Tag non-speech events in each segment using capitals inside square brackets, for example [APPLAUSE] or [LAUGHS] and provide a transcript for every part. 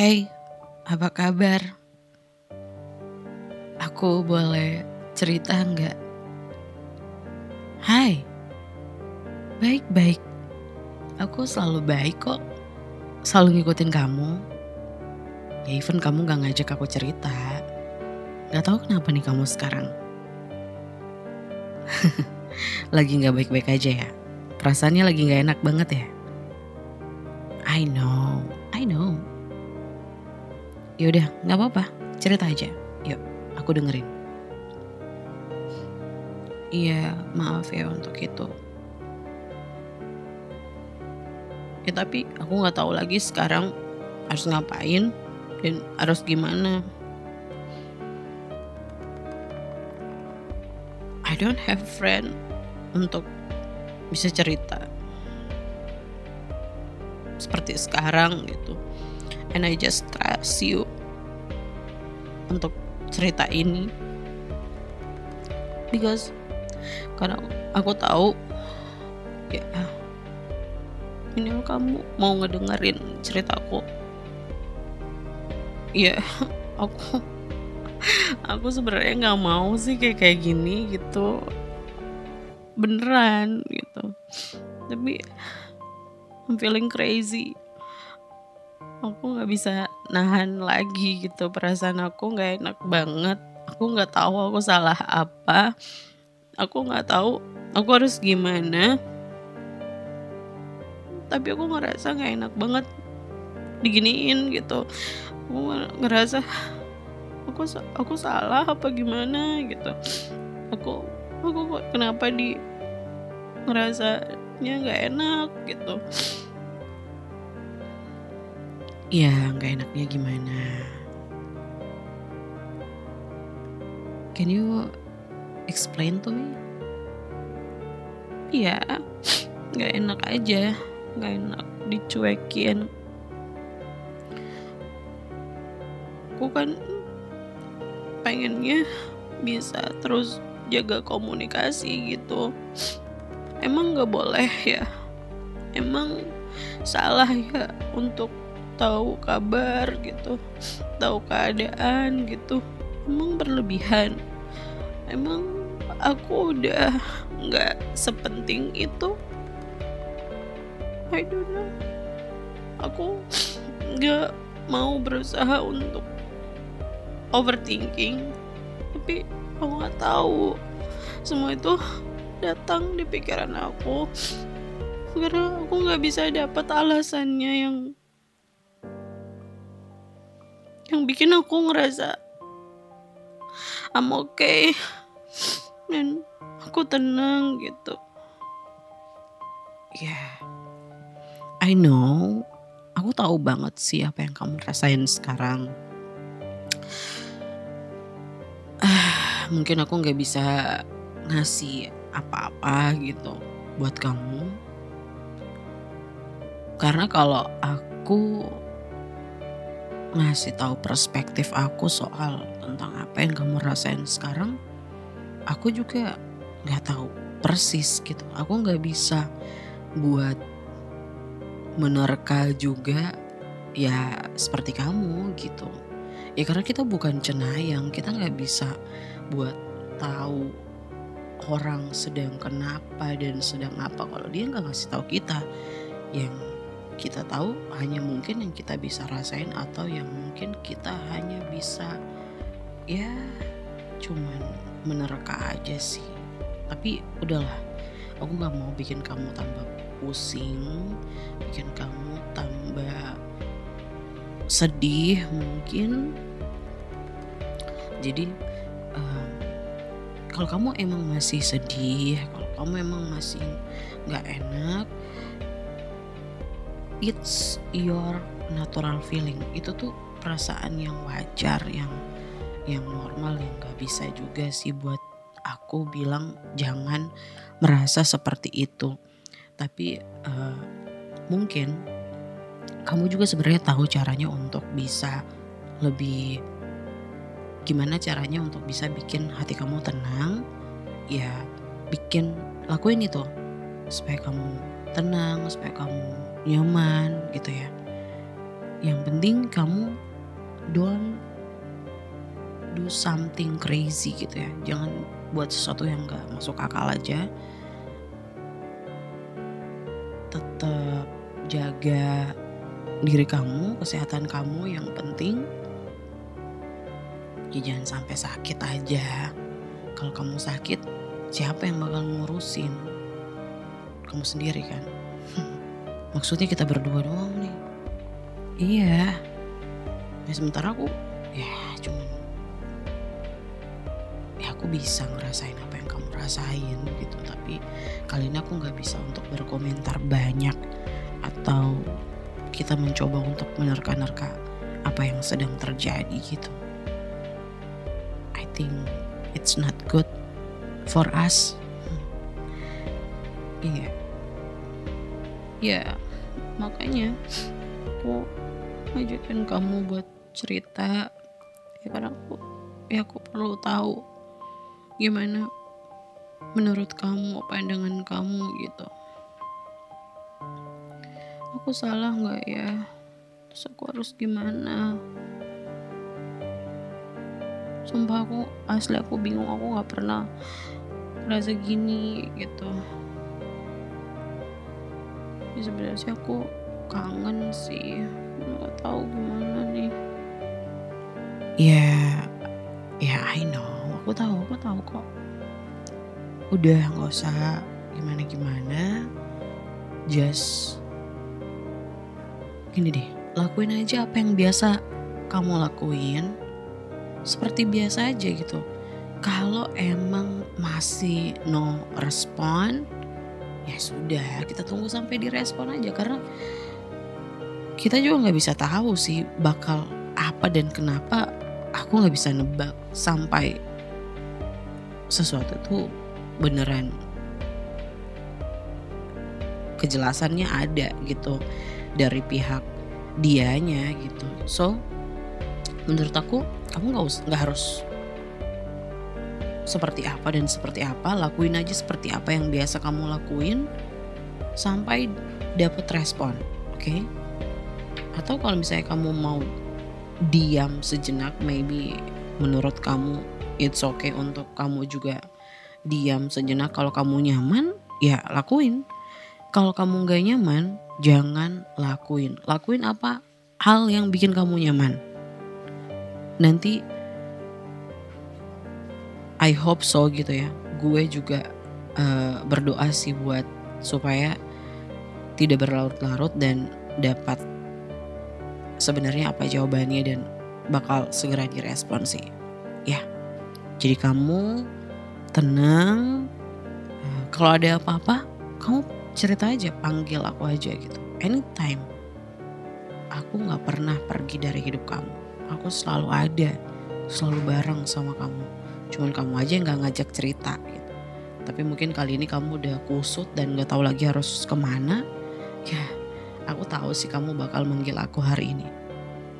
Hey, apa kabar? Aku boleh cerita nggak? Hai, baik-baik. Aku selalu baik kok. Selalu ngikutin kamu. Ya even kamu gak ngajak aku cerita. Gak tahu kenapa nih kamu sekarang. [LAUGHS] lagi gak baik-baik aja ya? Perasaannya lagi gak enak banget ya? I know, I know. Yaudah, gak apa-apa. Cerita aja. Yuk, aku dengerin. Iya, maaf ya untuk itu. Ya tapi aku nggak tahu lagi sekarang harus ngapain dan harus gimana. I don't have friend untuk bisa cerita seperti sekarang gitu. And I just trust you untuk cerita ini. Because karena aku tahu ya ini kamu mau ngedengerin ceritaku ya [LAUGHS] aku aku sebenarnya nggak mau sih kayak kayak gini gitu. Beneran gitu. Tapi I'm feeling crazy. Aku nggak bisa nahan lagi gitu. Perasaan aku nggak enak banget. Aku nggak tahu aku salah apa. Aku nggak tahu aku harus gimana. Tapi aku ngerasa nggak enak banget diginiin gitu. Aku ngerasa aku aku salah apa gimana? gitu. Aku aku kok kenapa di ngerasanya nggak enak gitu ya nggak enaknya gimana? Can you explain to me? Ya nggak enak aja nggak enak dicuekin. Aku kan pengennya bisa terus jaga komunikasi gitu. Emang nggak boleh ya? Emang salah ya untuk tahu kabar gitu tahu keadaan gitu emang berlebihan. Emang aku udah nggak sepenting itu. I don't know. Aku nggak mau berusaha untuk overthinking tapi aku nggak tahu. Semua itu datang di pikiran aku karena aku nggak bisa dapat alasannya yang yang bikin aku ngerasa I'm okay. Dan aku tenang gitu. Ya yeah. I know. Aku tahu banget sih apa yang kamu rasain sekarang. [SIGHS] Mungkin aku nggak bisa ngasih apa-apa gitu buat kamu. Karena kalau aku ngasih tahu perspektif aku soal tentang apa yang kamu rasain sekarang aku juga nggak tahu persis gitu. Aku nggak bisa buat menerka juga ya seperti kamu gitu. Ya karena kita bukan cenayang kita nggak bisa buat tahu orang sedang kenapa dan sedang apa. Kalau dia nggak ngasih tahu kita yang kita tahu hanya mungkin yang kita bisa rasain atau yang mungkin kita hanya bisa ya cuman menerka aja sih. Tapi udahlah aku nggak mau bikin kamu tambah pusing bikin kamu tambah sedih mungkin. Jadi um, kalau kamu emang masih sedih kalau kamu emang masih nggak enak it's your natural feeling. Itu tuh perasaan yang wajar yang yang normal yang nggak bisa juga sih buat aku bilang jangan merasa seperti itu. Tapi uh, mungkin kamu juga sebenarnya tahu caranya untuk bisa lebih gimana caranya untuk bisa bikin hati kamu tenang. Ya bikin lakuin itu supaya kamu tenang supaya kamu nyaman gitu ya. Yang penting kamu don't do something crazy gitu ya. Jangan buat sesuatu yang gak masuk akal aja. Tetap jaga diri kamu kesehatan kamu. Yang penting ya jangan sampai sakit aja. Kalau kamu sakit siapa yang bakal ngurusin? Kamu sendiri kan [LAUGHS] maksudnya kita berdua doang nih. Iya. Ya sementara aku ya cuma ya aku bisa ngerasain apa yang kamu rasain gitu. Tapi kali ini aku nggak bisa untuk berkomentar banyak atau kita mencoba untuk menerka-nerka apa yang sedang terjadi gitu. I think it's not good for us. Iya. yeah. Ya makanya aku ngajakin kamu buat cerita. Ya karena aku ya aku perlu tahu gimana menurut kamu pandangan kamu gitu. Aku salah nggak ya? Terus aku harus gimana? Sumpah aku asli aku bingung. Aku nggak pernah merasa gini gitu ya sebenarnya aku kangen sih. Nggak tahu gimana nih. Ya ya I know. Aku tahu aku tahu kok. Udah nggak usah gimana gimana just gini deh. Lakuin aja apa yang biasa kamu lakuin. Seperti biasa aja gitu. Kalau emang masih no respon ya sudah kita tunggu sampai direspon aja karena kita juga nggak bisa tahu sih bakal apa dan kenapa aku nggak bisa nebak sampai sesuatu itu beneran kejelasannya ada gitu dari pihak dianya gitu. So menurut aku kamu nggak harus seperti apa dan seperti apa lakuin aja seperti apa yang biasa kamu lakuin sampai dapat respon oke? Okay? atau kalau misalnya kamu mau diam sejenak maybe menurut kamu it's okay untuk kamu juga diam sejenak. Kalau kamu nyaman ya lakuin. Kalau kamu nggak nyaman jangan lakuin. Lakuin apa? Hal yang bikin kamu nyaman. Nanti I hope so gitu ya. Gue juga uh, berdoa sih buat supaya tidak berlarut-larut dan dapat sebenarnya apa jawabannya dan bakal segera direspon sih. Ya. Jadi kamu tenang. Uh, kalau ada apa-apa kamu cerita aja panggil aku aja gitu. Anytime. Aku nggak pernah pergi dari hidup kamu. Aku selalu ada selalu bareng sama kamu cuman kamu aja yang nggak ngajak cerita gitu. Tapi mungkin kali ini kamu udah kusut dan nggak tahu lagi harus ke mana ya aku tahu sih kamu bakal manggil aku hari ini.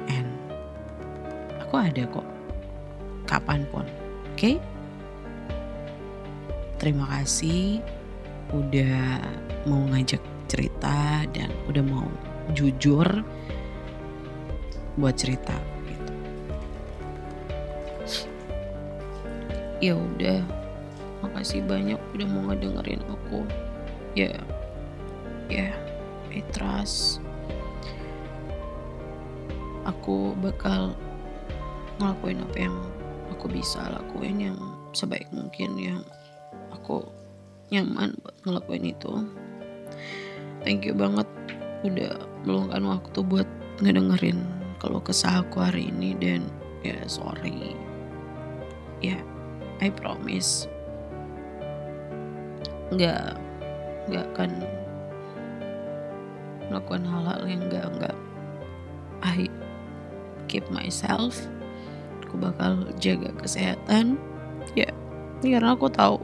And aku ada kok. Kapan pun oke? Okay? terima kasih udah mau ngajak cerita dan udah mau jujur buat cerita ya udah makasih banyak udah mau ngedengerin aku. Ya ya I trust. Aku bakal ngelakuin apa yang aku bisa lakuin yang sebaik mungkin yang aku nyaman buat ngelakuin itu. Thank you banget udah meluangkan waktu buat ngedengerin kalau kesah aku hari ini dan ya sorry. Ya I promise. Nggak nggak akan melakukan hal-hal yang nggak nggak I keep myself. Aku bakal jaga kesehatan. Ya karena aku tahu.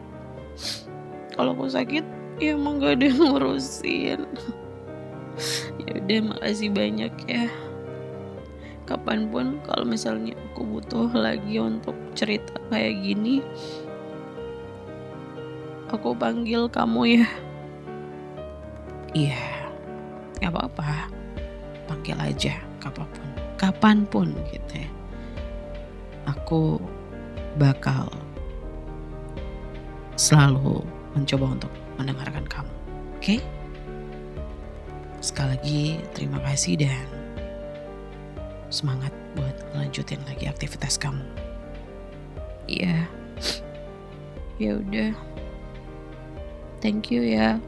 Kalau aku sakit ya emang gak ada yang ngurusin. [LAUGHS] Ya udah makasih banyak ya kapan pun kalau misalnya aku butuh lagi untuk cerita kayak gini aku panggil kamu ya iya gak apa-apa panggil aja apa pun, kapan pun gitu ya. Aku bakal selalu mencoba untuk mendengarkan kamu. Oke? Sekali lagi terima kasih dan semangat buat lanjutin lagi aktivitas kamu. Iya. Ya udah. Thank you ya.